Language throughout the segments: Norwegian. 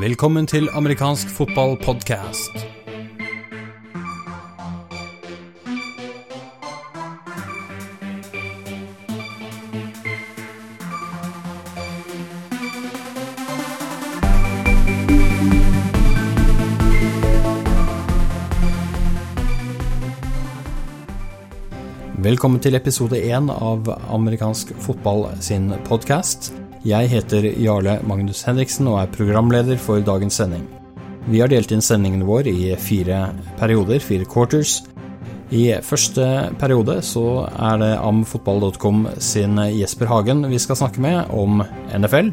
Velkommen til amerikansk fotballpodkast. Velkommen til episode én av amerikansk fotball sin podkast. Jeg heter Jarle Magnus Henriksen og er programleder for dagens sending. Vi har delt inn sendingen vår i fire perioder, fire quarters. I første periode så er det amfotball.com sin Jesper Hagen vi skal snakke med om NFL.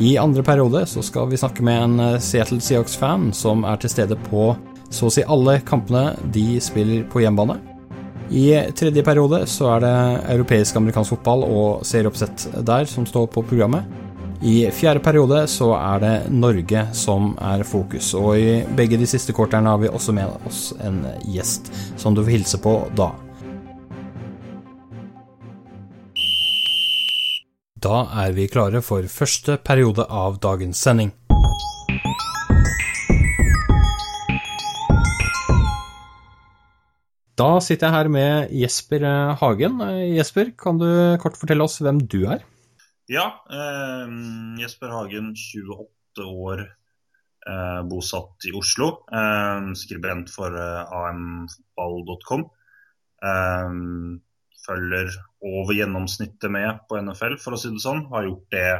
I andre periode så skal vi snakke med en Seattle Seahawks-fan som er til stede på så å si alle kampene de spiller på hjemmebane. I tredje periode så er det europeisk-amerikansk fotball og serieoppsett der som står på programmet. I fjerde periode så er det Norge som er fokus, og i begge de siste korterne har vi også med oss en gjest som du får hilse på da. Da er vi klare for første periode av dagens sending. Da sitter jeg her med Jesper Hagen. Jesper, kan du kort fortelle oss hvem du er? Ja, eh, Jesper Hagen, 28 år, eh, bosatt i Oslo. Eh, skribent for eh, amfotball.com. Eh, følger over gjennomsnittet med på NFL, for å si det sånn. Har gjort det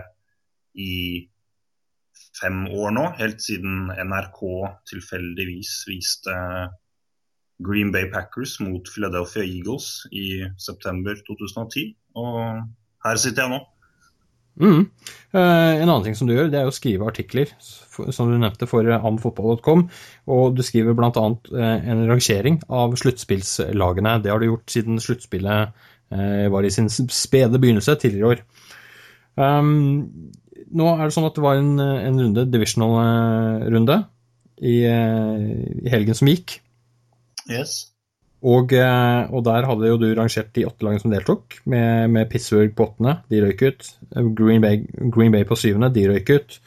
i fem år nå, helt siden NRK tilfeldigvis viste Green Bay Packers mot Philadelphia Eagles i september 2010. Og her sitter jeg nå. Mm. Uh, en annen ting som du gjør, det er å skrive artikler, som du nevnte, for amfotball.com. Og du skriver bl.a. Uh, en rangering av sluttspillslagene. Det har du gjort siden sluttspillet uh, var i sin spede begynnelse tidligere i år. Um, nå er det sånn at det var en, en runde, divisional-runde, i, i helgen som gikk. Yes. Og, eh, og, der hadde jo du rangert de åtte lagene som deltok, med, med Pittsburgh på åttende, de røyk ut. Green Bay, Green Bay på syvende, de røyk ut.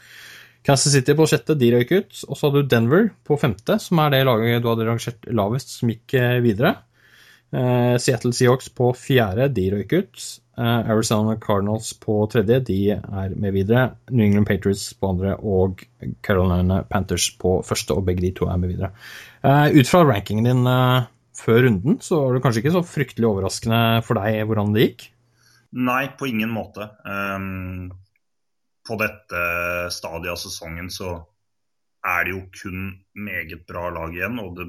Kansas City på sjette, de røyk ut. Og så hadde du Denver på femte, som er det laget du hadde rangert lavest, som gikk eh, videre. Uh, Seattle Seahawks på fjerde, de røyk ut. Uh, Arizona Cardinals på tredje, de er med videre. New England Patriots på andre og Carolina Panthers på første, og begge de to er med videre. Uh, ut fra rankingen din før runden, så var det kanskje ikke så fryktelig overraskende for deg hvordan det gikk? Nei, på ingen måte. Um, på dette stadiet av sesongen så er det jo kun meget bra lag igjen. og det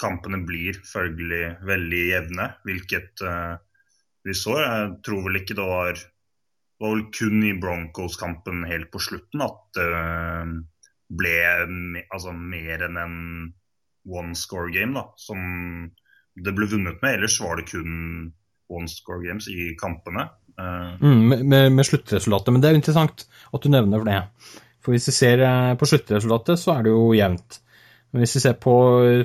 kampene blir følgelig veldig jevne, hvilket uh, vi så. Jeg tror vel ikke det var, var vel kun i Broncos-kampen helt på slutten at det uh, ble altså, mer enn en one score game da, som det ble vunnet med. Ellers var det kun one score games i kampene. Uh, mm, med, med, sluttresultatet, men det er interessant at du nevner for det. For hvis vi ser på sluttresultatet, så er det jo jevnt. Men hvis vi ser på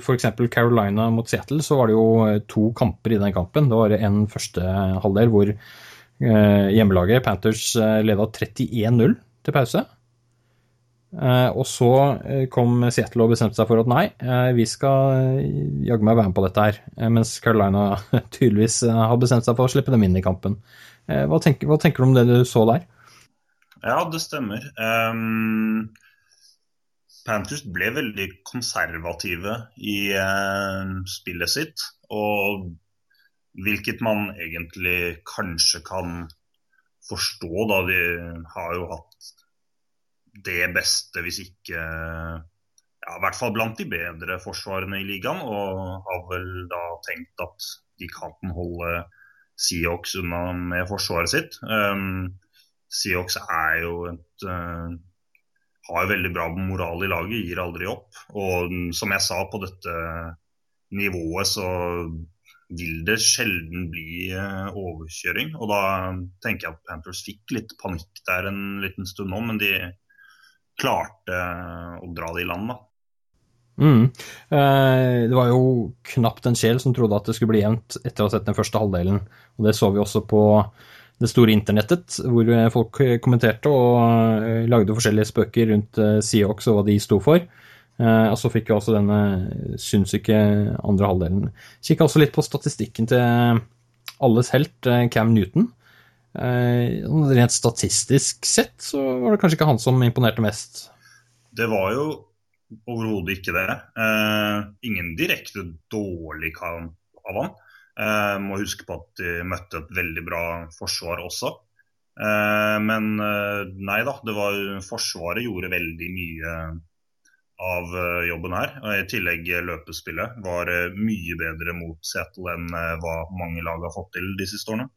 f.eks. Carolina mot Seattle, så var det jo eh, to kamper i den kampen. Det var en første halvdel hvor eh, hjemmelaget Panthers eh, leda 31-0 til pause. Og så kom Seattle og bestemte seg for at nei, vi skal jaggu meg være med på dette her. Mens Carolina tydeligvis har bestemt seg for å slippe dem inn i kampen. Hva tenker, hva tenker du om det du så der? Ja, det stemmer. Um Panthers ble veldig konservative i eh, spillet sitt. Og hvilket man egentlig kanskje kan forstå, da de har jo hatt det beste, hvis ikke ja, I hvert fall blant de bedre forsvarene i ligaen, og har vel da tenkt at de kan holde Seahawks unna med forsvaret sitt. Um, Seahawks er jo et uh, har veldig bra moral i laget, gir aldri opp. Og som jeg sa, på dette nivået så vil det sjelden bli eh, overkjøring. Og da tenker jeg at Panthers fikk litt panikk der en liten stund nå, men de klarte å dra det i land, da. Mm. Eh, det var jo knapt en sjel som trodde at det skulle bli jevnt etter å ha sett den første halvdelen. Og det så vi også på det store internettet, hvor folk kommenterte og lagde forskjellige spøker rundt Seahawks og hva de sto for. Og så fikk vi også denne sinnssyke andre halvdelen. Kikka også litt på statistikken til alles helt, Cam Newton. Rent statistisk sett så var det kanskje ikke han som imponerte mest. Det var jo overhodet ikke det. Eh, ingen direkte dårlig kamp av han. Eh, må huske på at de møtte et veldig bra forsvar også. Eh, men eh, nei da, det var Forsvaret gjorde veldig mye av eh, jobben her. I tillegg løpespillet var eh, mye bedre mot Seattle enn hva mange lag har fått til de siste årene.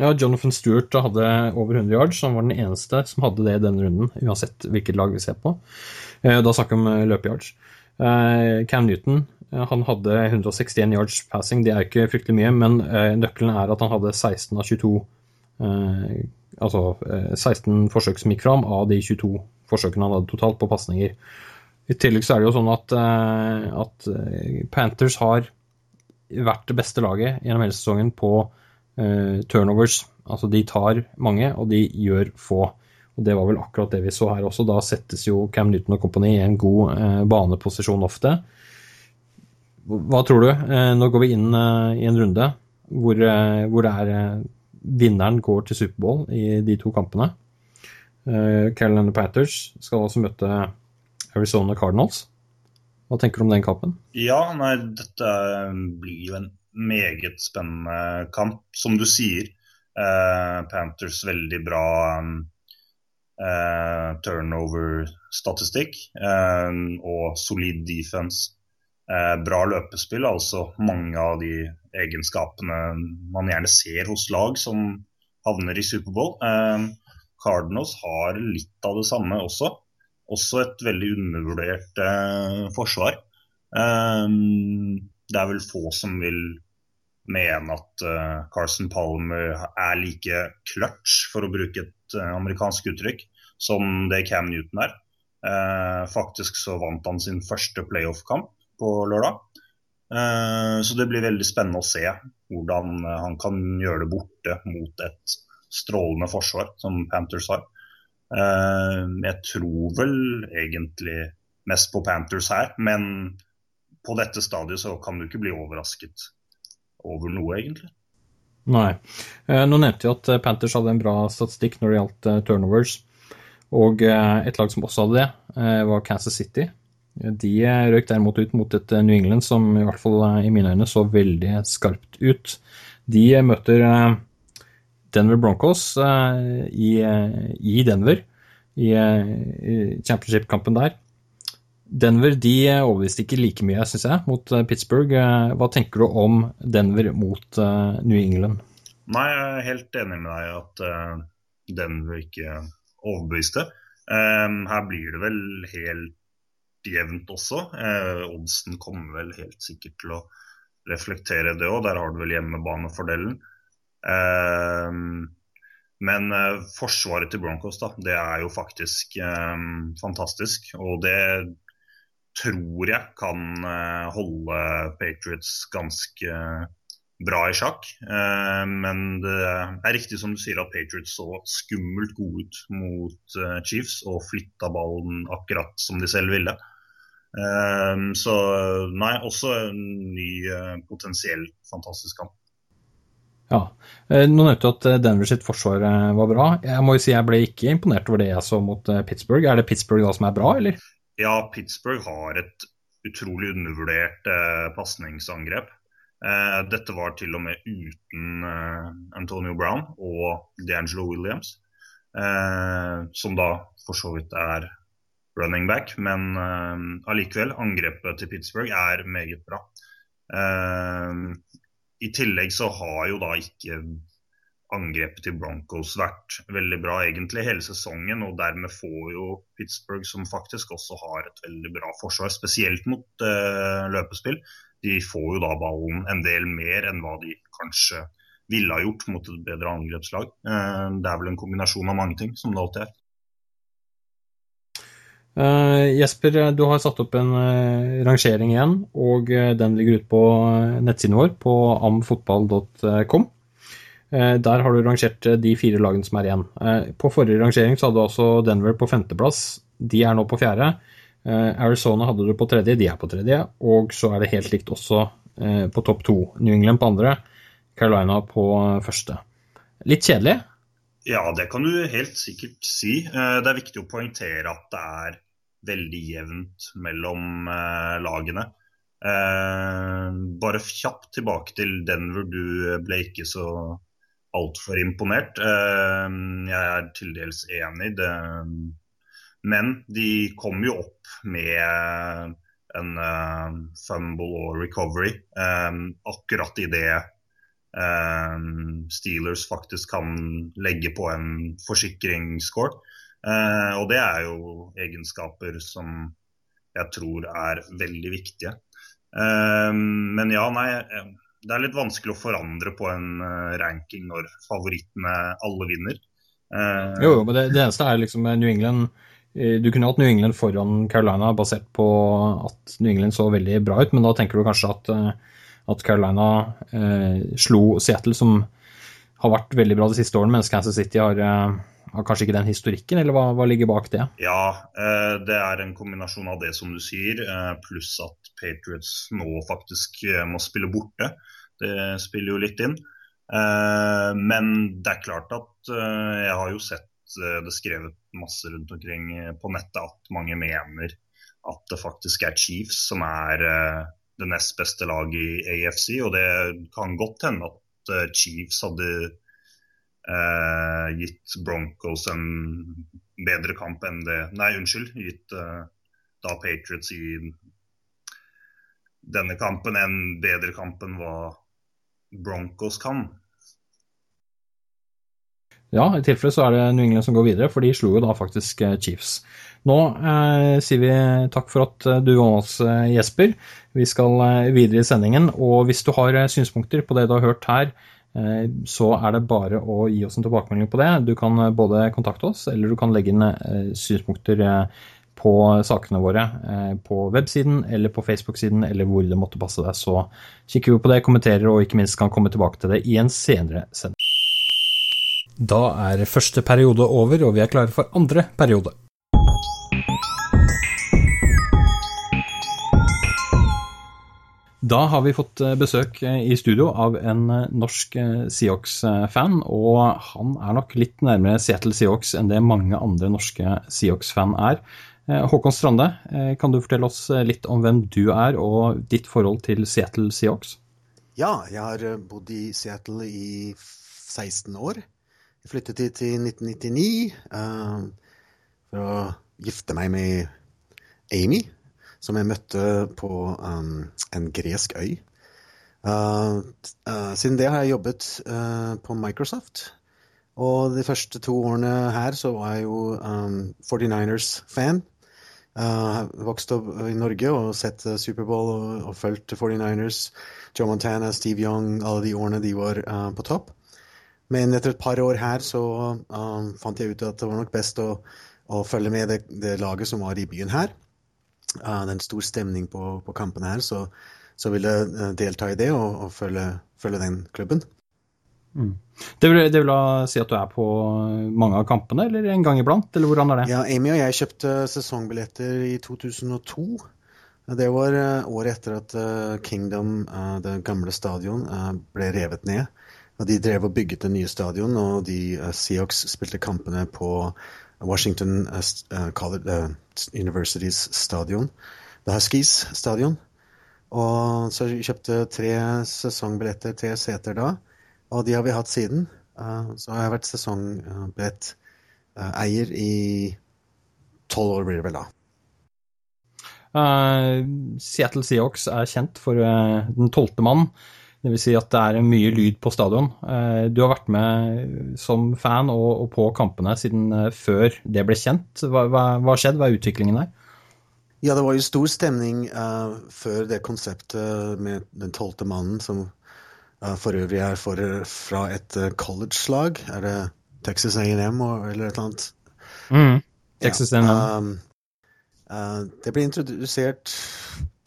Ja, Jonathan Stewart hadde over 100 yards. Han var den eneste som hadde det i denne runden, uansett hvilket lag vi ser på. Eh, da snakker vi om eh, løpeyards. Eh, Cam Newton han hadde 161 yards passing. Det er ikke fryktelig mye, men nøkkelen er at han hadde 16 av 22 Altså 16 forsøk som gikk fram av de 22 forsøkene han hadde totalt på pasninger. I tillegg så er det jo sånn at, at Panthers har vært det beste laget gjennom hele sesongen på uh, turnovers. Altså de tar mange, og de gjør få. Og Det var vel akkurat det vi så her også. Da settes jo Cam Newton og kompani i en god eh, baneposisjon ofte. Hva tror du? Eh, nå går vi inn i en runde hvor, hvor det er vinneren går til Superbowl i de to kampene. Carolina Panthers skal også møte Arizona Cardinals. Hva tenker du om den kampen? Ja, nei, dette blir jo en meget spennende kamp. Som du sier, eh, Panthers veldig bra eh, turnover-statistikk eh, og solid defense. Eh, bra løpespill, altså mange av de egenskapene man gjerne ser hos lag som havner i Superbowl. Eh, Cardinals har litt av det samme også. Også et veldig undervurdert eh, forsvar. Um, det er vel få som vil mene at uh, Carson Palmer er like clutch, for å bruke et uh, amerikansk uttrykk, som det Cam Newton er. Faktisk så vant han sin første playoff-kamp på lørdag. så det blir veldig spennende å se hvordan han kan gjøre det borte mot et strålende forsvar som Panthers har. jeg tror vel egentlig mest på Panthers her, men på dette stadiet så kan du ikke bli overrasket over noe, egentlig. Nei. Eh, nå nevnte jeg at Panthers hadde en bra statistikk når det gjaldt eh, turnovers. Og eh, et lag som også hadde det, var Kansas City. De røk derimot ut mot et New England som i hvert fall i mine øyne så veldig skarpt ut. De møter Denver Broncos i, Denver, i championship-kampen der. Denver de overbeviste ikke like mye, syns jeg, mot eh, Pittsburgh. Eh, hva tenker du om Denver mot eh, New England? Nei, jeg er helt enig med deg at Denver ikke overbeviste. Her blir det vel helt jevnt også. Oddsen kommer vel helt sikkert til å reflektere det òg. Der har du vel hjemmebanefordelen. Men forsvaret til Broncos da, det er jo faktisk fantastisk. Og det tror jeg kan eh, holde Patriots ganske bra i sjakk. Eh, men det er riktig som du sier at Patriots så skummelt gode ut mot eh, Chiefs og flytta ballen akkurat som de selv ville. Så nei, også en ny potensielt fantastisk kamp. Ja. Nå nevnte du at Denver sitt forsvar var bra. Jeg må jo si jeg ble ikke imponert over det jeg så mot Pittsburgh. Er det Pittsburgh da som er bra, eller? Ja, Pittsburgh har et utrolig undervurdert eh, pasningsangrep. Eh, dette var til og med uten eh, Antonio Brown og D'Angelo Williams, eh, som da for så vidt er running back. Men eh, allikevel, angrepet til Pittsburgh er meget bra. Eh, I tillegg så har jo da ikke angrepet til Broncos vært veldig bra egentlig hele sesongen. Og dermed får jo Pittsburgh, som faktisk også har et veldig bra forsvar, spesielt mot uh, løpespill, de får jo da ballen en del mer enn hva de kanskje ville ha gjort mot et bedre angrepslag. Uh, det er vel en kombinasjon av mange ting, som det alltid er. Uh, Jesper, du har satt opp en uh, rangering igjen, og uh, den ligger ute på nettsiden vår på amfotball.com. Der har du rangert de fire lagene som er igjen. På forrige rangering så hadde du også Denver på femteplass. De er nå på fjerde. Arizona hadde du på tredje, de er på tredje. Og så er det helt likt også på topp to. New England på andre, Carolina på første. Litt kjedelig? Ja, det kan du helt sikkert si. Det er viktig å poengtere at det er veldig jevnt mellom lagene. Eh, bare kjapt tilbake til Denver. Du ble ikke så altfor imponert. Eh, jeg er til dels enig. Det, men de kom jo opp med en uh, fumble og recovery um, akkurat idet um, Steelers faktisk kan legge på en forsikringsscore. Uh, og det er jo egenskaper som jeg tror er veldig viktige. Um, men ja, nei. Eh, det er litt vanskelig å forandre på en eh, ranking når favorittene alle vinner. Uh, jo, men det, det eneste er liksom New England eh, Du kunne hatt New England foran Carolina basert på at New England så veldig bra ut, men da tenker du kanskje at, at Carolina eh, slo Seattle, som har vært veldig bra de siste årene, mens Kansas City har eh, har kanskje ikke den historikken, eller hva, hva, ligger bak det? Ja, eh, det er en kombinasjon av det som du sier, eh, pluss at Patriots nå faktisk eh, må spille borte. Det spiller jo litt inn. Men det er klart at jeg har jo sett det skrevet masse rundt omkring på nettet at mange mener at det faktisk er Chiefs som er det nest beste laget i AFC. Og det kan godt hende at Chiefs hadde eh, gitt Broncos en bedre kamp enn det Nei, unnskyld. Gitt eh, da Patriots i denne kampen en bedre kamp enn hva Broncos kan. Ja, i tilfelle så er det New England som går videre, for de slo jo da faktisk eh, Chiefs. Nå eh, sier vi takk for at eh, du var med oss, eh, Jesper. Vi skal videre i sendingen, og hvis du har synspunkter på det du har hørt her, så er det bare å gi oss en tilbakemelding på det. Du kan både kontakte oss, eller du kan legge inn synspunkter på sakene våre på websiden eller på Facebook-siden, eller hvor det måtte passe deg. Så kikker vi på det, kommenterer og ikke minst kan komme tilbake til det i en senere sending. Da er første periode over, og vi er klare for andre periode. Da har vi fått eh, besøk eh, i studio av en eh, norsk Seahawks-fan, og han er nok litt nærmere Seattle Seahawks enn det mange andre norske Seahawks-fan er. Håkon Strande, kan du fortelle oss litt om hvem du er og ditt forhold til Seattle Seahawks? Ja, jeg har bodd i Seattle i 16 år. Jeg flyttet hit i 1999 uh, for å gifte meg med Amy, som jeg møtte på um, en gresk øy. Uh, uh, siden det har jeg jobbet på Microsoft. Og de første to årene her så var jeg jo um, 49ers-fan. Uh, vokst opp i Norge og sett Superbowl og, og fulgt 49ers. Joe Montana, Steve Young, alle de årene de var uh, på topp. Men etter et par år her så um, fant jeg ut at det var nok best å, å følge med det, det laget som var i byen her uh, det er en stor stemning på, på kampene her, så, så vil jeg uh, delta i det og, og følge, følge, den klubben. Mm. Det, vil, det vil si at du er på mange av kampene, eller en gang iblant? eller hvordan er det? Ja, Amy og jeg kjøpte sesongbilletter i 2002. Det var uh, året etter at uh, Kingdom, det gamle stadion, ble revet ned. Og De drev og bygget det nye stadion, og de Seahawks spilte kampene på Washington uh, College, uh, Universitys stadion. The Huskies stadion. Og så kjøpte tre sesongbilletter, tre seter da. Og de har vi hatt siden. Uh, så har jeg vært sesongbilletteier i tolv år, blir det vel da. Uh, Seattle Seahawks er kjent for uh, den tolvte mann. Dvs. Si at det er mye lyd på stadion. Eh, du har vært med som fan og, på kampene siden eh, før det ble kjent. Hva har skjedd? Hva er utviklingen der? Ja, det var jo stor stemning uh, før det konseptet med den tolvte mannen, som uh, for øvrig er for, fra et uh, college-lag. Er det Texas A&M eller et eller annet? Mm, Texas A&M. Ja, um, det ble introdusert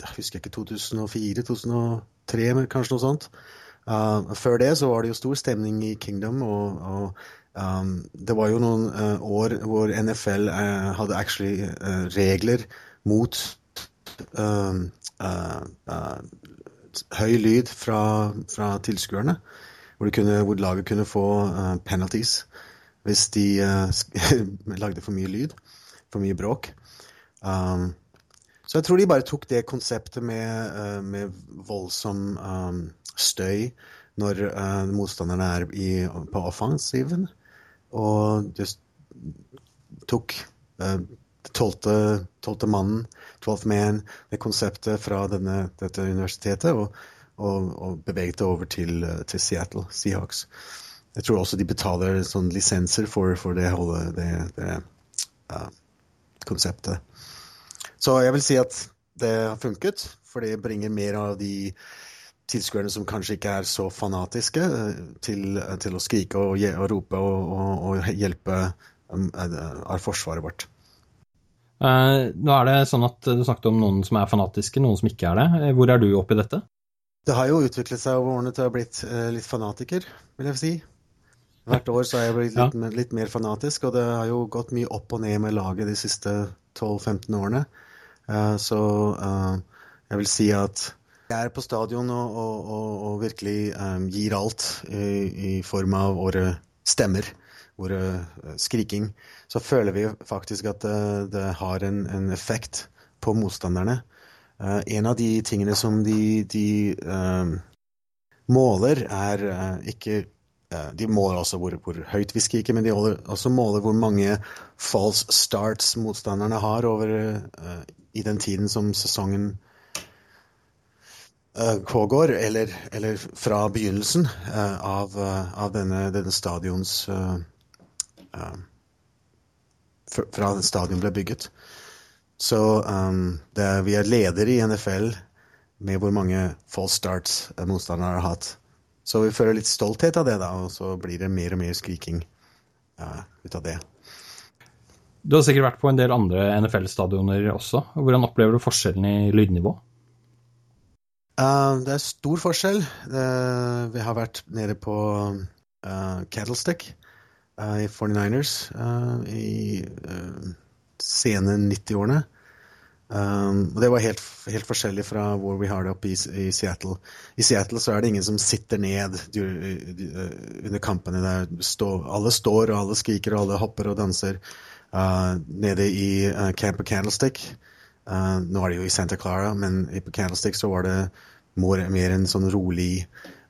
jeg husker ikke 2004-2003, kanskje noe sånt. Uh, før det så var det jo stor stemning i Kingdom, og, og um, det var jo noen uh, år hvor NFL uh, hadde actually regler mot høy lyd fra, fra tilskuerne, hvor, hvor, laget kunne få penalties hvis de lagde for mye lyd, for mye bråk. Um, så jeg tror de bare tok det konseptet med, med voldsom um, støy når uh, motstanderne er i, på offensiven. Og just tok uh, tolvte, mannen, twelfth man, det konseptet fra denne, dette universitetet, og, og, og beveget det over til, til, Seattle Seahawks. Jeg tror også de betaler sånn lisenser for, for det, det, det uh, konseptet. Så jeg vil si at det har funket, for det bringer mer av de tilskuerne som kanskje ikke er så fanatiske, eh, til, eh, til å skrike og, og rope og, og, og hjelpe um, av forsvaret vårt. Uh, nå er det sånn at Du snakket om noen som er fanatiske, noen som ikke er det. Hvor er du oppi dette? Det har jo utviklet seg over årene til å ha blitt uh, litt fanatiker, vil jeg si. Hvert år så har jeg blitt litt, ja. litt, mer fanatisk, og det har jo gått mye opp og ned med laget de siste 12-15 årene. Uh, så jeg vil si at jeg er på stadion og, og, og, og virkelig um, gir alt i, i, form av våre stemmer, våre skriking, så føler vi faktisk at det, det har en, en, effekt på motstanderne. En av de tingene som de, de måler, er ikke de måler også hvor, hvor, høyt vi skriker, men de også måler hvor mange false starts motstanderne har over, i den tiden som sesongen uh, pågår, eller, eller, fra begynnelsen uh, av, uh, av, denne, denne stadions uh, Fra stadion ble bygget. Så um, det, vi er ledere i NFL med hvor mange false starts motstanderne har hatt. Så vi føler litt stolthet av det, da, og så blir det mer og mer skriking ut av det. Du har sikkert vært på en del andre NFL-stadioner også. Hvordan opplever du forskjellen i lydnivå? Uh, det er stor forskjell. Uh, vi har vært nede på uh, Cattlestick i 49ers i sene 90-årene. Um, og det var helt, helt, forskjellig fra hvor vi har det oppe i, i, Seattle. I Seattle så er det ingen som sitter ned under kampene. Stå, alle står, og alle skriker, og alle hopper og danser. nede i Camp of Candlestick Uh, nå er det jo i Santa Clara, men på Candlestick så var det mer, mer en sånn rolig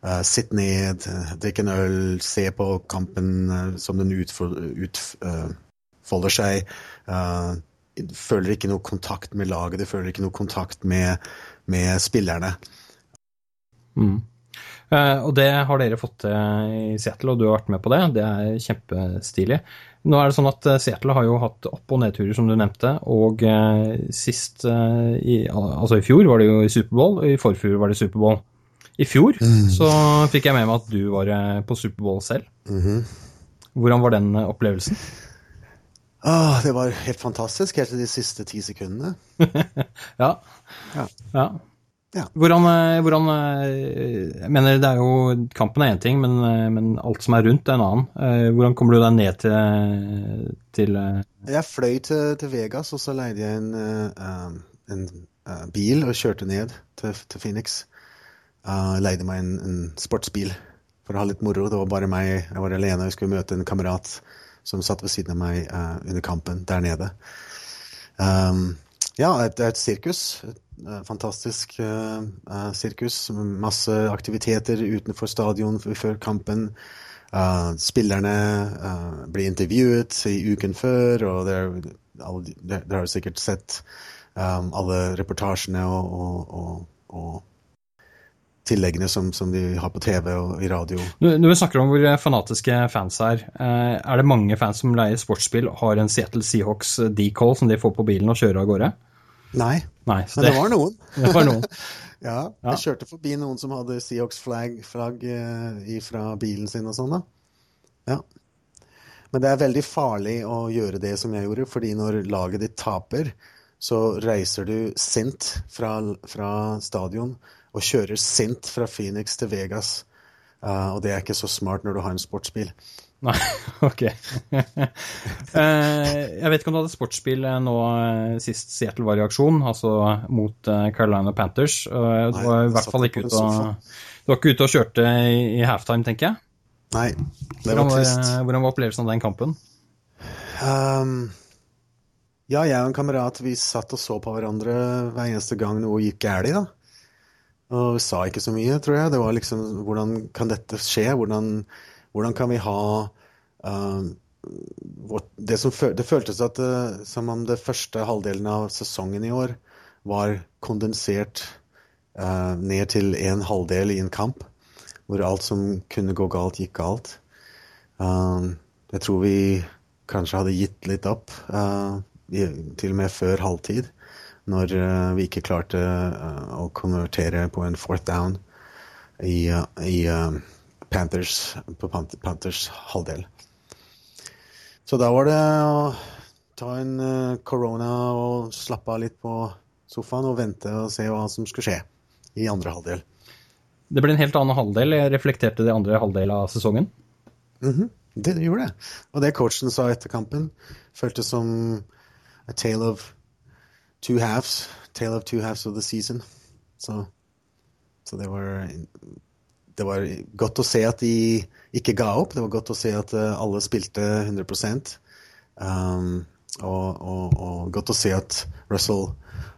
uh, Sitt ned, uh, drikk en øl, se på kampen uh, som den utfolder seg. seg. Føler ikke noe kontakt med laget, de føler ikke noe kontakt med, med spillerne. Mm. og det har dere fått til i Seattle, og du har vært med på det. Det er kjempestilig. Nå er det sånn at eh, Seattle har jo hatt opp- og nedturer, som du nevnte. Og uh, sist uh, i, Altså i fjor var det jo i Superbowl, og i forfjor var det Superbowl. I fjor mm. så fikk jeg med meg at du var på Superbowl selv. Mm -hmm. Hvordan var den opplevelsen? Ah, det var helt fantastisk helt til de siste ti sekundene. ja. ja. ja. Ja. Hvordan, eh, hvordan, eh, Jeg mener, det er jo Kampen er én ting, men, eh, men, alt som er rundt, er en annen. Hvordan kommer du deg ned til, til Jeg fløy til, til, Vegas, og så leide jeg en, en, en bil og kjørte ned til, til Phoenix. Jeg leide meg en, en, sportsbil for å ha litt moro. Det var bare meg, jeg var alene. Jeg skulle møte en kamerat som satt ved siden av meg under kampen der nede. Um, ja, det er et sirkus. Et Eh, fantastisk uh, sirkus. Masse aktiviteter utenfor stadion før kampen. Uh, spillerne uh, blir intervjuet i uken før, og dere har sikkert sett um, alle reportasjene og, og, og, og tilleggene som, som, de har på TV og i radio. Når vi snakker om hvor fanatiske fans er, er det mange fans som leier sportsbil og har en Seattle Seahawks decall som de får på bilen og kjører av gårde? Nei, Nei men det, var noen. det var noen. ja, jeg kjørte forbi noen som hadde Seahawks-flagg eh, fra bilen sin og sånn, da. Ja. Men det er veldig farlig å gjøre det som jeg gjorde, fordi når laget ditt taper, så reiser du sint fra, fra stadion og kjører sint fra Phoenix til Vegas Uh, og det er ikke så smart når du har en sportsbil. Nei, ok. uh, jeg vet ikke om du hadde sportsbil nå sist Seattle var i aksjon, altså mot Carolina Panthers. Du var i hvert fall ikke ute og, du ikke ute og kjørte i, halftime, tenker jeg? Nei, det var trist. Hvordan var opplevelsen av den kampen? Um, ja, jeg og en kamerat vi satt og så på hverandre hver eneste gang noe gikk galt. Og sa ikke så mye, tror jeg. Det var liksom Hvordan kan dette skje? Hvordan, hvordan kan vi ha uh, det, som, det føltes at, uh, som om det første halvdelen av sesongen i år var kondensert uh, ned til en halvdel i en kamp. Hvor alt som kunne gå galt, gikk galt. jeg tror vi kanskje hadde gitt litt opp, til og med før halvtid når uh, vi ikke klarte uh, å konvertere på en fourth down i, uh, i Panthers, på Panthers halvdel. Så da var det å ta en korona og slappe av litt på sofaen og vente og se hva som skulle skje i andre halvdel. Det ble en helt annen halvdel. Jeg reflekterte det andre halvdel av sesongen? Mm -hmm. Det gjorde det. Og det coachen sa etter kampen, føltes som a tale of two halves, tale of two halves of the season. Så, så det var det var godt å se at de ikke ga opp. Det var godt å se at eh, alle spilte 100 um, og, og, og, godt å se at Russell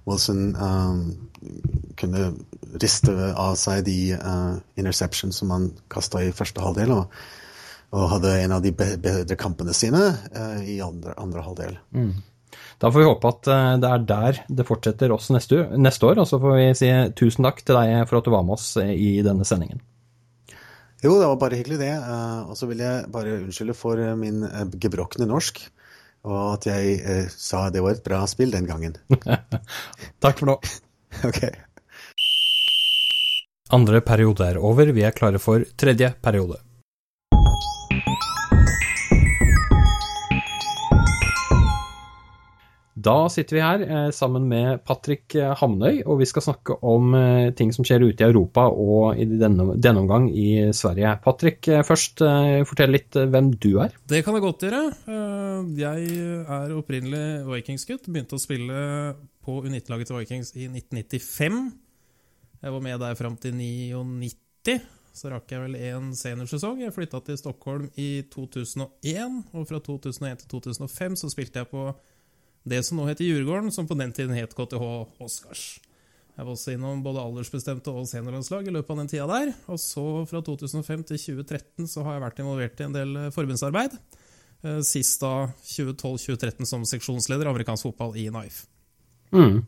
Wilson um, kunne riste av seg de uh, interceptions som han kasta i første halvdel, og, og, hadde en av de bedre kampene sine uh, i andre, andre halvdel. Mm. Da får vi håpe at eh, det er der det fortsetter også neste, neste år. Og så får vi si tusen takk til deg for at du var med oss eh, i denne sendingen. Jo, det var bare hyggelig, det. Eh, og så vil jeg bare unnskylde for min gebrokne norsk. Og at jeg sa det var et bra spill den gangen. takk for nå. ok. Andre periode er over. Vi er klare for tredje periode. Da sitter vi her eh, sammen med Patrick eh, Hamnøy, og vi skal snakke om eh, ting som skjer ute i Europa og i denne, omgang i Sverige. Patrick, først fortell litt hvem du er. Det kan jeg godt gjøre. Jeg er opprinnelig Vikings-gutt. Begynte å spille på U19-laget til Vikings i 1995. Jeg var med der fram til 99. Så rakk jeg vel én seniorsesong. Jeg flytta til Stockholm i 2001, og fra 2001 til 2005 så spilte jeg på det som nå heter Djurgården, som på den tiden het KTH Oscars. Jeg var også innom både aldersbestemte og seniorlandslag i løpet av den tida der. Og så fra 2005 til 2013 så har jeg vært involvert i en del eh, forbundsarbeid. Eh, sist da 2012-2013 som seksjonsleder amerikansk fotball i NIFE. Mm.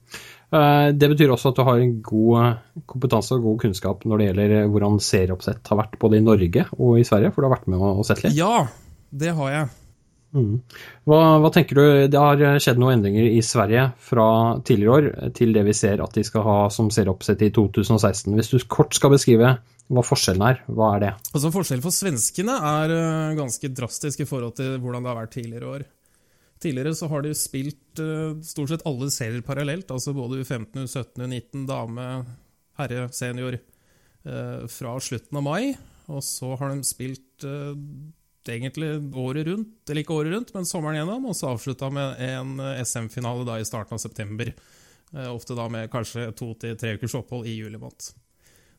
Eh, det betyr også at du har god kompetanse og god kunnskap når det gjelder hvordan serieoppsett har vært både i Norge og i Sverige, for du har vært med og sett litt? Ja, det har jeg. Mm. Hva, hva, tenker du, Det har skjedd noen endringer i Sverige fra tidligere år til det vi ser at de skal ha som serieoppsett i 2016. Hvis du kort skal beskrive hva forskjellen er, hva er det? Altså Forskjellen for svenskene er eh, ganske drastisk i forhold til hvordan det har vært tidligere år. Tidligere så har de spilt uh, stort sett alle serier parallelt, altså både U15, U17, U19, dame, herre, senior, uh, fra slutten av mai. Og så har de spilt egentlig året rundt, eller ikke året rundt, men sommeren gjennom, og så avslutta med en eh, SM-finale da i starten av september. Eh, ofte da med kanskje to til tre ukers opphold i juli måned.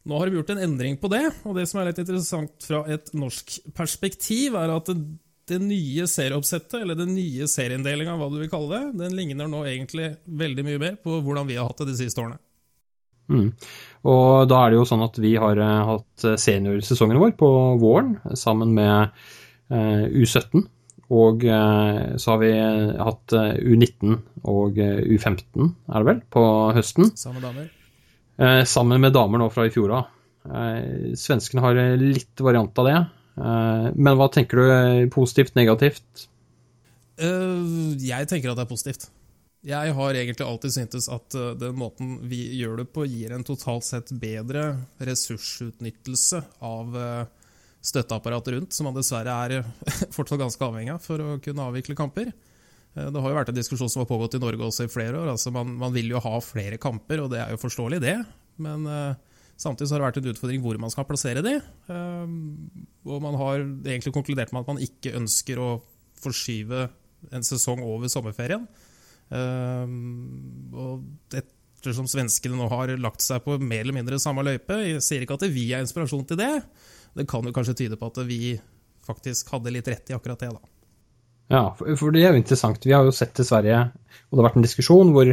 Nå har de gjort en endring på det, og det som er litt interessant fra et norsk perspektiv, er at det, nye serieoppsettet, eller den nye serieinndelinga, hva du vil kalle det, den ligner nå egentlig veldig mye mer på hvordan vi har hatt det de siste årene. Mm. Og da er det jo sånn at vi har uh, hatt seniorsesongen vår på våren sammen med Eh, U17. Og eh, så har vi hatt eh, U19 og U15, er det vel, på høsten. Sammen med damer? Sammen med damer nå fra i fjor av. Svenskene har litt variant av det. Men hva tenker du? Positivt, negativt? Jeg tenker at det er positivt. Jeg har egentlig alltid syntes at den måten vi gjør det på, gir en totalt sett bedre ressursutnyttelse av støtteapparatet rundt, som man dessverre er fortsatt ganske avhengig av for å kunne avvikle kamper. Eh, det har jo vært en diskusjon som har pågått i Norge også i flere år. altså Man, man vil jo ha flere kamper, og det er jo forståelig, det. Men uh, Samtidig har det vært en utfordring hvor man skal plassere de. Uh, og man har egentlig konkludert med at man ikke ønsker å forskyve en sesong over sommerferien. Uh, og ettersom svenskene nå har lagt seg på mer eller mindre samme løype, jeg sier ikke at vi er inspirasjon til det. Det kan jo kanskje tyde på at vi faktisk hadde litt rett i akkurat det, da. Ja, for det er jo interessant. Vi har jo sett i Sverige, og det har vært en diskusjon hvor,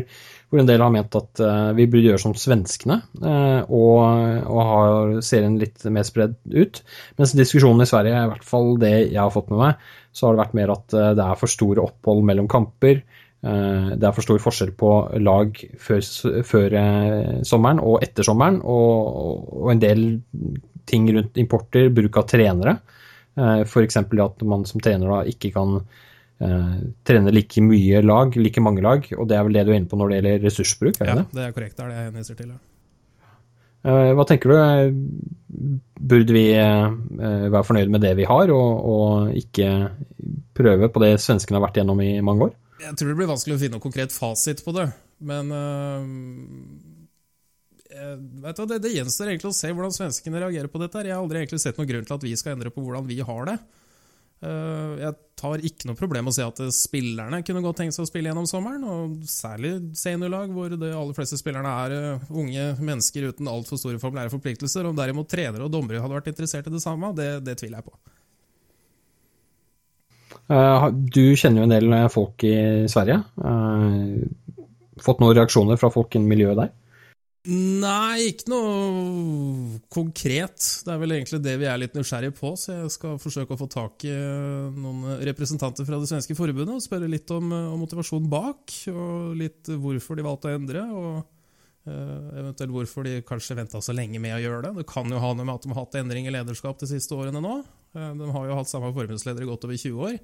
hvor en del har ment at uh, vi burde gjøre som svenskene uh, og, og ha serien litt mer spredd ut. Mens diskusjonen i Sverige, i hvert fall det jeg har fått med meg, så har det vært mer at uh, det er for store opphold mellom kamper. det er for stor forskjell på lag før, før sommeren og etter sommeren, og, og en del ting rundt importer, bruk av trenere. Eh, F.eks. at man som trener da ikke kan uh, trene like mye lag, like mange lag. Og det er vel det du er inne på når det gjelder ressursbruk? Er ja, det? det er korrekt. Det er det jeg henviser til. Ja. Uh, hva tenker du? Burde vi være fornøyd med det vi har, og, og, ikke prøve på det svenskene har vært gjennom i mange år? Jeg tror det blir vanskelig å finne noen konkret fasit på det. Men Eh, vet du, det, det, gjenstår egentlig å se hvordan svenskene reagerer på dette. Jeg har aldri egentlig sett noen grunn til at vi skal endre på hvordan vi har det. Eh, jeg tar ikke noe problem med å si at spillerne kunne godt tenkt seg å spille gjennom sommeren. og Særlig seniorlag, hvor de aller fleste spillerne er eh, unge mennesker uten altfor store formulære forpliktelser. Om derimot trenere og dommere hadde vært interessert i det samme, det, det tviler jeg på. Du kjenner jo en del folk i Sverige. Fått noen reaksjoner fra folk i miljøet der? Nei, ikke noe konkret. Det er vel egentlig det vi er litt nysgjerrige på, så jeg skal forsøke å få tak i eh, noen representanter fra det svenske forbundet og spørre litt om, eh, om motivasjonen bak, og litt hvorfor de valgte å endre, og uh, eventuelt hvorfor de kanskje venta så lenge med å gjøre det. Det kan jo ha noe med at de har hatt endring i lederskap de siste årene nå. Uh, de har jo hatt samme forbundsleder i godt over 20 år.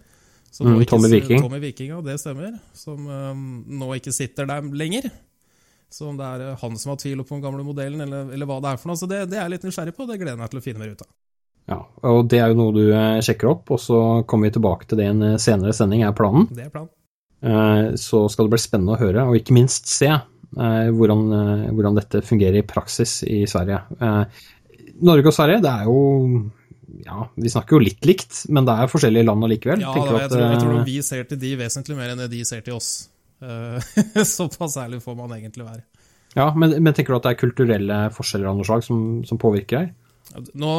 Mm, Tommy Viking. Tommy Viking, ja, det stemmer. Som uh, nå ikke sitter der lenger. Så om det er eh, han som har tvil på den gamle modellen, eller, eller, hva det er for noe. Så det, det er jeg litt nysgjerrig på, og det gleder jeg meg til å finne mer ut av. Ja, og det er jo noe du eh, sjekker opp, og så kommer vi tilbake til det i en eh, senere sending, er planen. Det er planen. Så skal det bli spennende å høre, og ikke minst se, hvordan, hvordan dette fungerer i praksis i Sverige. Norge og Sverige, det er jo ja, vi snakker jo litt likt, men det er forskjellige land allikevel. Ja, da, jeg, tror, jeg tror vi ser til de vesentlig mer enn de ser til oss. Eh, såpass ærlig får man egentlig være. Ja, men, men, tenker du at det er kulturelle forskjeller av noe slag som, som, påvirker deg? Nå,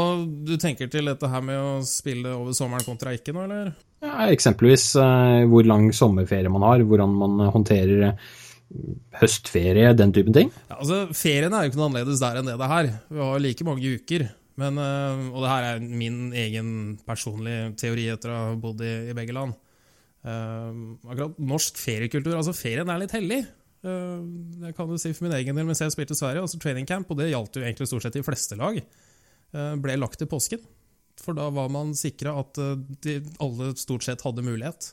Du tenker til dette her med å spille over sommeren kontra ikke nå, eller? Ja, eksempelvis eh, hvor lang sommerferie man har, hvordan man håndterer uh, høstferie, den typen ting. Ja, altså, Ferien er jo ikke noe annerledes der enn det det er her. Vi har like mange uker. Men, uh, og det her er min egen personlige teori etter å ha bodd i, i begge land. Uh, akkurat norsk feriekultur Altså, ferien er litt hellig. Uh, det kan du si for min egen del mens jeg spilte i Sverige. altså Training camp, og det gjaldt jo egentlig stort sett de fleste lag, uh, ble lagt til påsken. For da var man sikra at uh, de, alle stort sett hadde mulighet.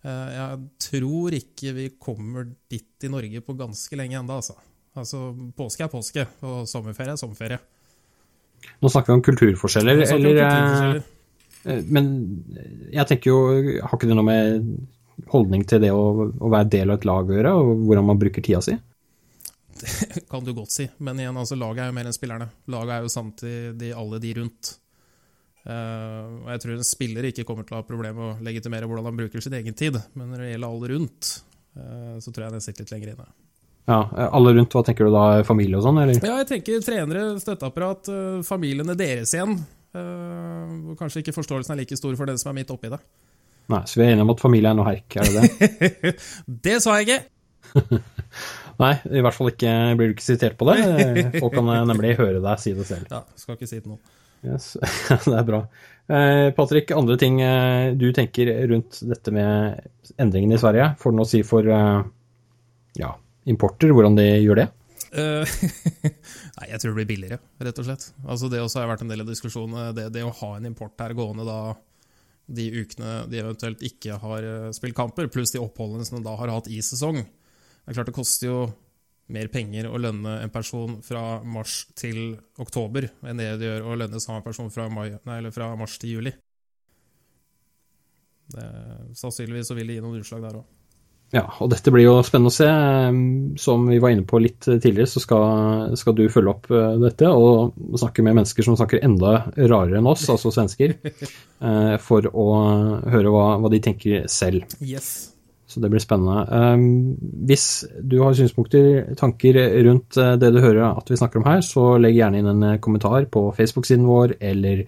jeg tror ikke vi kommer dit i Norge på ganske lenge ennå, altså. altså. Påske er påske, og sommerferie er sommerferie. Nå snakker vi om kulturforskjeller, eller? Kulturforskjeller. Eh, men jeg tenker jo, har ikke det noe med holdning til det å, å være del av et lag å gjøre, og hvordan man bruker tida si? Det kan du godt si, men igjen, altså, laget er jo mer enn spillerne. Laget er jo samtidig alle de rundt. Uh, og jeg tror en spiller ikke kommer til å ha problemer med å legitimere hvordan han bruker sin egen tid, men når det gjelder alle rundt, uh, så tror jeg den sitter litt lenger inne. Ja, Alle rundt, hva tenker du da? Familie og sånn, eller? Ja, jeg tenker trenere, støtteapparat, familiene deres igjen. Uh, kanskje ikke forståelsen er like stor for det som er midt oppi det. Nei, Så vi er enige om at familie er noe herk, er det det? det sa jeg ikke! Nei, i hvert fall ikke, blir du ikke sitert på det. Folk kan nemlig høre deg si det selv. Ja, skal ikke si det nå. Yes, det er bra. Eh, Patrick, andre ting eh, du tenker rundt dette med endringene i Sverige? Får det noe å si for eh, ja, importer, hvordan de gjør det? Uh, nei, jeg tror det blir billigere, rett og slett. Altså Det også har vært en del av diskusjonen. Det, det, å ha en import her gående da de ukene de eventuelt ikke har eh, spilt kamper, pluss de oppholdene som de da har hatt i sesong. Det er klart det koster jo mer penger å lønne en person fra mars til oktober enn det det gjør å lønne samme person fra, mai, nei, fra mars til juli. Det, sannsynligvis så vil det gi noen utslag der òg. Ja, og dette blir jo spennende å se. Som vi var inne på litt tidligere, så skal, skal du følge opp dette og snakke med mennesker som snakker enda rarere enn oss, altså svensker, for å høre hva, hva de tenker selv. Yes. Så det blir spennende. Hvis du har synspunkter, tanker rundt det du hører at vi snakker om her, så legg gjerne inn en kommentar på Facebook-siden vår, eller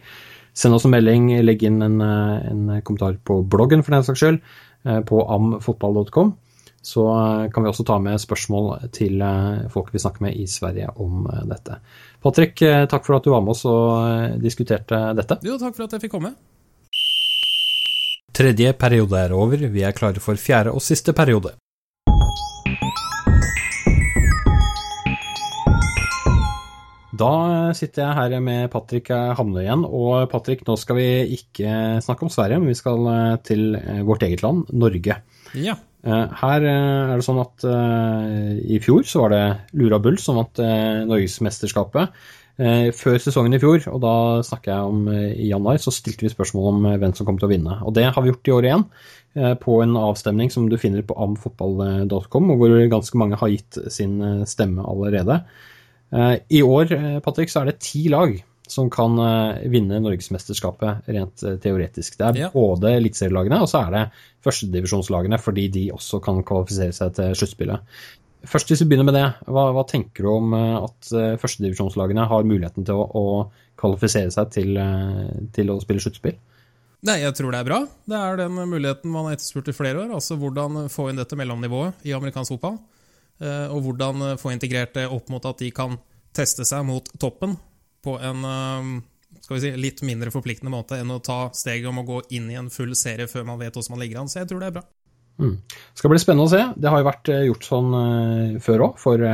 send oss en melding, legg inn en, en kommentar på bloggen for den saks skyld. Eh, på amfotball.com. Så eh, kan vi også ta med spørsmål til eh, folk vi snakker med i Sverige om dette. Patrick, takk for at du var med oss og diskuterte dette. Jo, takk for at jeg fikk komme. Tredje periode er over, vi er klare for fjerde og siste periode. Da sitter jeg her med Patrick Hamle igjen. Og Patrick, nå skal vi ikke snakke om Sverige, men vi skal eh, til eh, vårt eget land, Norge. Ja. Eh, her er det sånn at i fjor så var det Lura Bull som vant Norgesmesterskapet. Før sesongen i fjor, og da snakker jeg om i januar, så stilte vi spørsmål om hvem som kom til å vinne. Og det har vi gjort i år igjen, på en avstemning som du finner på amfotball.com, og hvor ganske mange har gitt sin stemme allerede. Eh, I år eh, Patrick, så er det ti lag som kan eh, vinne Norgesmesterskapet rent teoretisk. Det er ja. både eliteserielagene og så er det førstedivisjonslagene, fordi de også kan kvalifisere seg til sluttspillet. Først hvis vi begynner med det, hva, hva tenker du om at førstedivisjonslagene har muligheten til å, å kvalifisere seg til, til, å spille sluttspill? Nei, jeg tror det er bra. Det er den muligheten man har etterspurt i flere år. Altså hvordan få inn dette mellomnivået i amerikansk fotball. Eh, og hvordan eh, få integrert det opp mot at de kan teste seg mot toppen på en eh, skal vi si, litt mindre forpliktende måte enn å ta steget om å gå inn i en full serie før man vet hvordan man ligger an. Så jeg tror det er bra. Mm. Det skal bli spennende å se. Det har jo vært gjort sånn før òg, for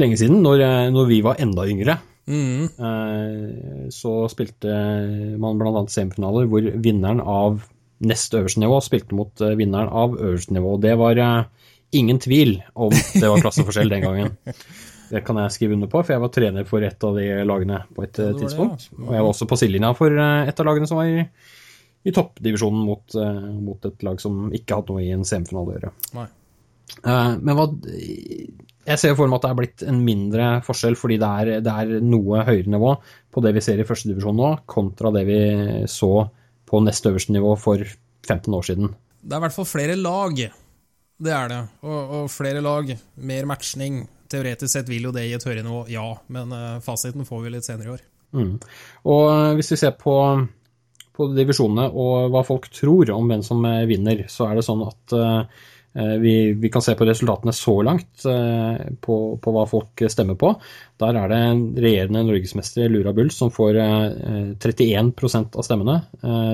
lenge siden, når, når, vi var enda yngre. Mm. Så spilte man bl.a. semifinaler hvor vinneren av nest øverste nivå spilte mot vinneren av øverste nivå. Det var ingen tvil om det var klasseforskjell den gangen. Det kan jeg skrive under på, for jeg var trener for et av de lagene på et ja, tidspunkt. Det, ja. Og jeg var også på sidelinja for eh, et av lagene som var i, i toppdivisjonen mot, uh, mot, et lag som ikke hadde noe i en semifinale å gjøre. Uh, men hva Jeg ser for meg at det er blitt en mindre forskjell, fordi det er, det er noe høyere nivå på det vi ser i førstedivisjon nå, kontra det vi så på nest øverste nivå for 15 år siden. Det er i hvert fall flere lag det er det. Og, og, flere lag, mer matchning. Teoretisk sett vil jo det gi et høyere nivå, ja. Men uh, fasiten får vi litt senere i år. Mm. Og uh, hvis vi ser på, på, divisjonene og hva folk tror om hvem som uh, vinner, så er det sånn at vi, vi, kan se på resultatene så langt på, på, hva folk stemmer på. Der er det regjerende norgesmester Lura Bull som får 31% av stemmene.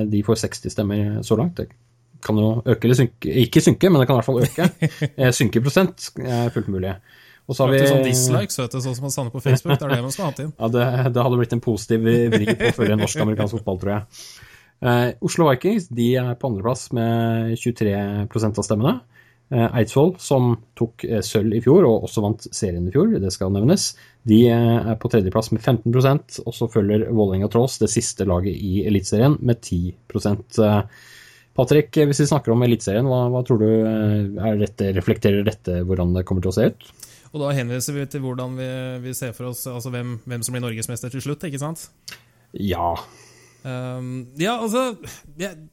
De får 60 stemmer så langt. Det kan jo øke eller synke Ikke synke, men det kan i hvert fall øke. Eh, synke prosent er fullt mulig. Og så har vi sånn dislikes, vet du, sånn som man stander på Facebook. Det er det man skal ha inn. Ja, det, det, hadde blitt en positiv vri på å føre norsk-amerikansk fotball, tror jeg. Eh, Oslo Vikings de er på andreplass med 23% av stemmene. Eh, Eidsvoll, som tok eh, sølv i fjor, og også vant serien i fjor, det skal nevnes, de eh, er på tredjeplass med 15% og så følger Vålerenga Trolls, det siste laget i Eliteserien, med 10 eh, Patrick, hvis vi snakker om Eliteserien, hva, hva, tror du er dette, reflekterer dette hvordan det kommer til å se ut? Og Da henviser vi til hvordan vi, vi ser for oss altså hvem, hvem, som blir norgesmester til slutt, ikke sant? Ja. Um, ja, altså jeg,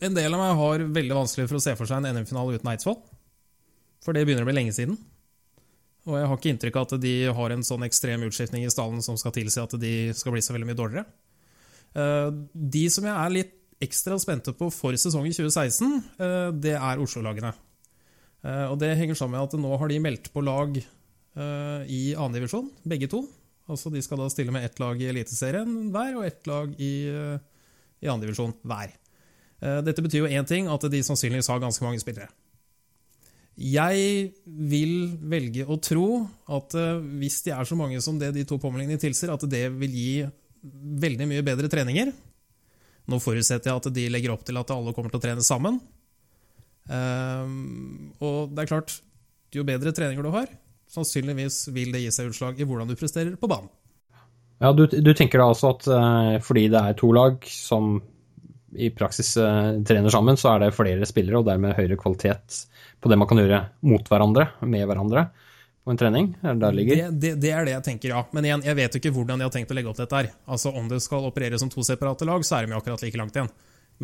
En del av meg har veldig vanskelig for å se for seg en NM-finale uten Eidsvoll. For det begynner å bli lenge siden. Og jeg har ikke inntrykk av at de har en sånn ekstrem utskiftning i stallen som skal tilsi at de skal bli så veldig mye dårligere. Uh, de som jeg er litt ekstra spente på for sesongen 2016, eh, det er Oslo-lagene. Eh, og Det henger sammen med at nå har de meldt på lag eh, i annendivisjon, begge to. Altså De skal da stille med ett lag i Eliteserien hver og ett lag i, i annendivisjon hver. Dette betyr jo én ting, at de sannsynligvis har ganske mange spillere. Jeg vil velge å tro at hvis de er så mange som det de to påmeldingene tilsier, at det vil gi veldig mye bedre treninger. Nå forutsetter jeg at de legger opp til at alle kommer til å trene sammen. Um, og det er klart, jo bedre treninger du har, sannsynligvis vil det gi seg utslag i hvordan du presterer på banen. Ja, Du, du tenker da altså at uh, fordi det er to lag som i praksis uh, trener sammen, så er det flere spillere og dermed høyere kvalitet på det man kan gjøre mot hverandre, med hverandre, på en trening? Er det der det ligger? Det, det, det er det jeg tenker, ja. Men igjen, jeg vet jo ikke hvordan de har tenkt å legge opp dette her. Altså, Om det skal operere som to separate lag, så er de jo akkurat like langt igjen.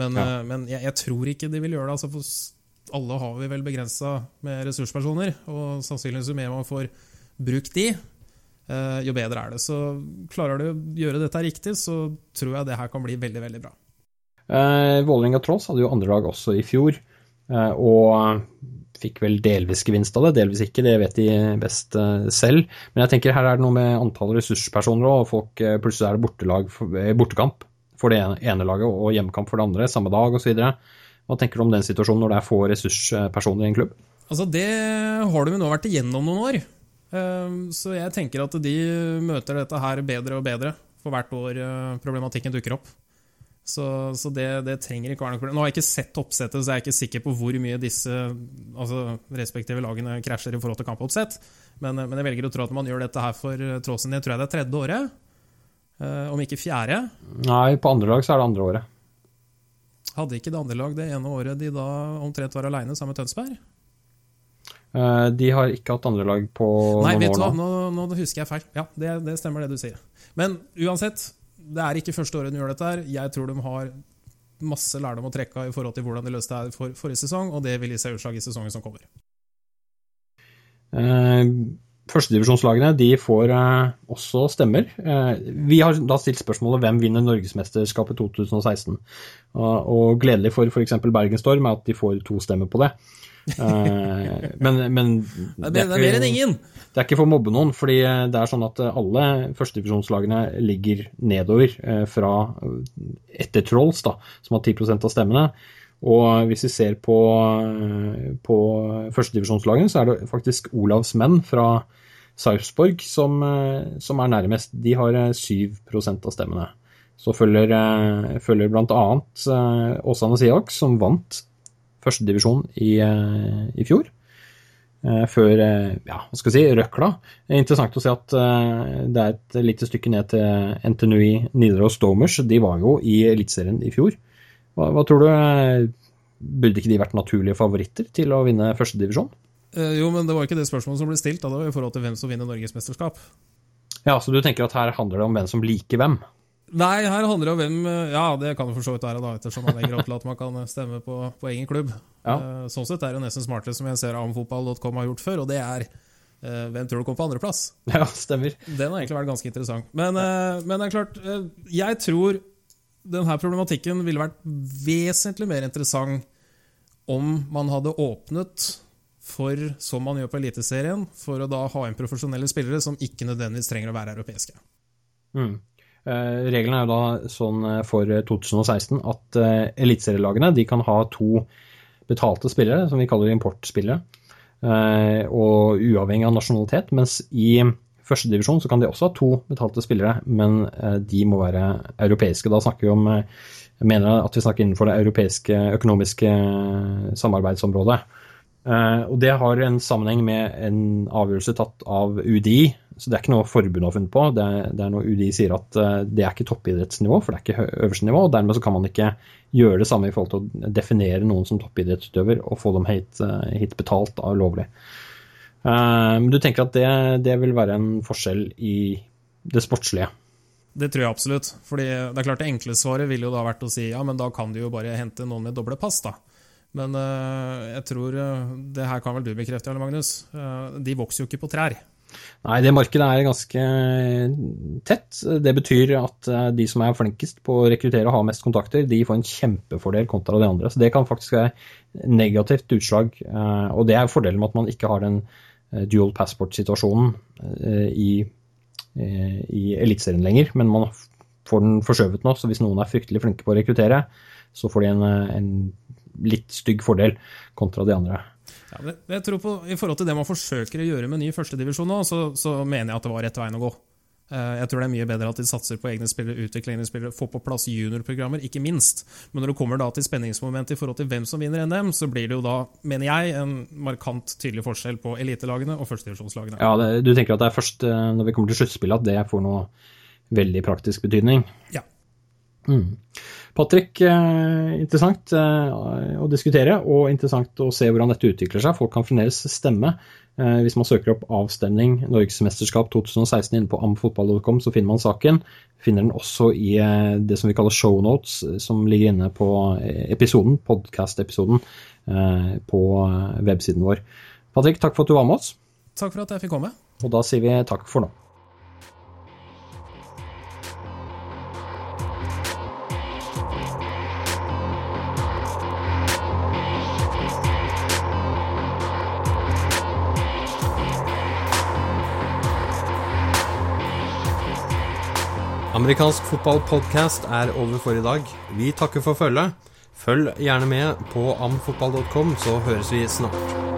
Men, Ja. eh, men jeg, jeg tror ikke de vil gjøre det. Altså, for alle har vi vel begrensa med ressurspersoner, og sannsynligvis jo mer man får brukt de, eh, jo bedre er det. Så klarer du å gjøre dette riktig, så tror jeg det her kan bli veldig, veldig bra. Eh, Vålerenga Tross hadde jo andre lag også i fjor, og fikk vel delvis gevinst av det, delvis ikke, det vet de best eh, selv. Men jeg tenker her er det noe med antall ressurspersoner og folk eh, plutselig er det bortelag eh, bortekamp for det ene, laget og hjemmekamp for det andre samme dag osv. Hva tenker du om den situasjonen når det er få ressurspersoner i en klubb? Altså, det har de nå vært igjennom noen år. Eh, Så jeg tenker at de møter dette her bedre og bedre for hvert år eh, problematikken dukker opp. Så, så det, det trenger ikke være noe problem. Nå har jeg ikke sett oppsettet, så jeg er ikke sikker på hvor mye disse altså, respektive lagene krasjer i forhold til kampoppsett. Men, men jeg velger å tro at man gjør dette her for eh, Tråsen. Jeg tror jeg det er tredje året, eh, om ikke fjerde. Nei, på andre lag så er det andre året. Hadde ikke det andre lag det ene året de da omtrent var aleine sammen med Tønsberg? Eh, De har ikke hatt andre lag på Nei, noen vet du hva, nå, nå husker jeg feil. Ja, det, det stemmer det du sier. Men uansett, det er ikke første året de gjør dette her. Jeg tror de har masse lærdom å trekke av i forhold til hvordan de løste det for forrige sesong, og det vil gi seg utslag i sesongen som kommer. Eh, Førstedivisjonslagene de får eh, også stemmer. Eh, vi har da stilt spørsmålet hvem vinner Norgesmesterskapet 2016. Og, og gledelig for f.eks. Bergen Storm er at de får to stemmer på det. Eh, men, men Det er, det er ingen! Det er ikke for å mobbe noen, fordi det er sånn at alle førstedivisjonslagene ligger nedover eh, fra etter Trolls, da, som har 10% av stemmene. Og hvis vi ser på, eh, på førstedivisjonslagene, så er det faktisk Olavs menn fra Sarpsborg som, eh, som er nærmest. De har eh, 7 av stemmene. Så følger, eh, følger bl.a. Åsane Seahawks, som vant førstedivisjon i, eh, i fjor. Eh, Før eh, ja, hva skal jeg si, røkla. Det er interessant å se at det er et lite stykke ned til NTNUI Nidaros Domers. De var jo i Eliteserien i fjor. Hva, hva tror du? Burde ikke de vært naturlige favoritter til å vinne førstedivisjon? Jo, men det var ikke det spørsmålet som ble stilt. Da. Det var i forhold til hvem som vinner Norgesmesterskap. Ja, så du tenker at her handler det om hvem som liker hvem? Nei, her handler det om hvem eh, Ja, det kan det for så vidt være, da, ettersom man legger opp til at man kan stemme på, på egen klubb. Ja. Uh, Sånn sett er det nesten smartere, som jeg ser amfotball.com har gjort før, og det er uh, hvem tror du kom på andreplass? Ja, stemmer. Den har egentlig vært ganske interessant. Men, uh, men det er klart, eh, jeg tror denne problematikken ville vært vesentlig mer interessant om man hadde åpnet for, som man gjør på Eliteserien, for å da ha inn profesjonelle spillere som ikke nødvendigvis trenger å være europeiske. Mm. Eh, Reglene er jo da sånn eh, for 2016 at eh, eliteserielagene de kan ha to betalte spillere, som vi kaller importspillere, og uavhengig av nasjonalitet. Mens i førstedivisjon så kan de også ha to betalte spillere, men de må være europeiske. Da snakker vi om Jeg mener at vi snakker innenfor det europeiske økonomiske samarbeidsområdet. Eh, og det har en sammenheng med en avgjørelse tatt av UDI, så det er ikke noe forbundet har funnet på. Det er, det er noe UDI sier at eh, det er ikke toppidrettsnivå, for det er ikke øverste nivå. og Dermed kan man ikke gjøre det samme i forhold til å definere noen som toppidrettsutøver og få dem hit, eh, hit betalt av lovlig. Men du tenker at det, det vil være en forskjell i det sportslige? Det tror jeg absolutt. Fordi det er klart det enkle svaret ville jo da vært å si ja, men da kan du jo bare hente noen med doble pass, da. Men eh, jeg tror eh, Det her kan vel du bekrefte, Arne Magnus. eh, de vokser jo ikke på trær. Nei, det markedet er ganske tett. Det betyr at de som er flinkest på å rekruttere og ha mest kontakter, de får en kjempefordel kontra de andre. Så det kan faktisk være negativt utslag. Og det er fordelen med at man ikke har den dual passport-situasjonen i, i Eliteserien lenger, men man får den forskjøvet nå. Så hvis noen er fryktelig flinke på å rekruttere, så får de en, en litt stygg fordel kontra de andre. Ja, det, jeg tror på, I forhold til det man forsøker å gjøre med ny førstedivisjon nå, så, så mener jeg at det var rett veien å gå. Eh, Jeg tror det er mye bedre at de satser på egne spillere, utvikle egne spillere, få på plass juniorprogrammer, ikke minst. Men når det kommer da til spenningsmomentet i forhold til hvem som vinner NM, så blir det jo da, mener jeg, en markant tydelig forskjell på elitelagene og førstedivisjonslagene. Ja, det, Du tenker at det er først eh, når vi kommer til sluttspillet at det får noe veldig praktisk betydning? Ja. Mm. Patrick, eh, interessant eh, å diskutere, og interessant å se hvordan dette utvikler seg. Folk kan fremdeles stemme. Eh, hvis man søker opp avstemning Norgesmesterskap 2016 inne på amfotball.com, så finner man saken. Finner den også i det som vi kaller shownotes, som ligger inne på episoden, podcast-episoden, på websiden vår. Patrick, takk for at du var med oss. Takk for at jeg fikk komme. Og da sier vi takk for nå. Amerikansk fotballpodkast er over for i dag. Vi takker for følget. Følg gjerne med på amfotball.com, så høres vi snart.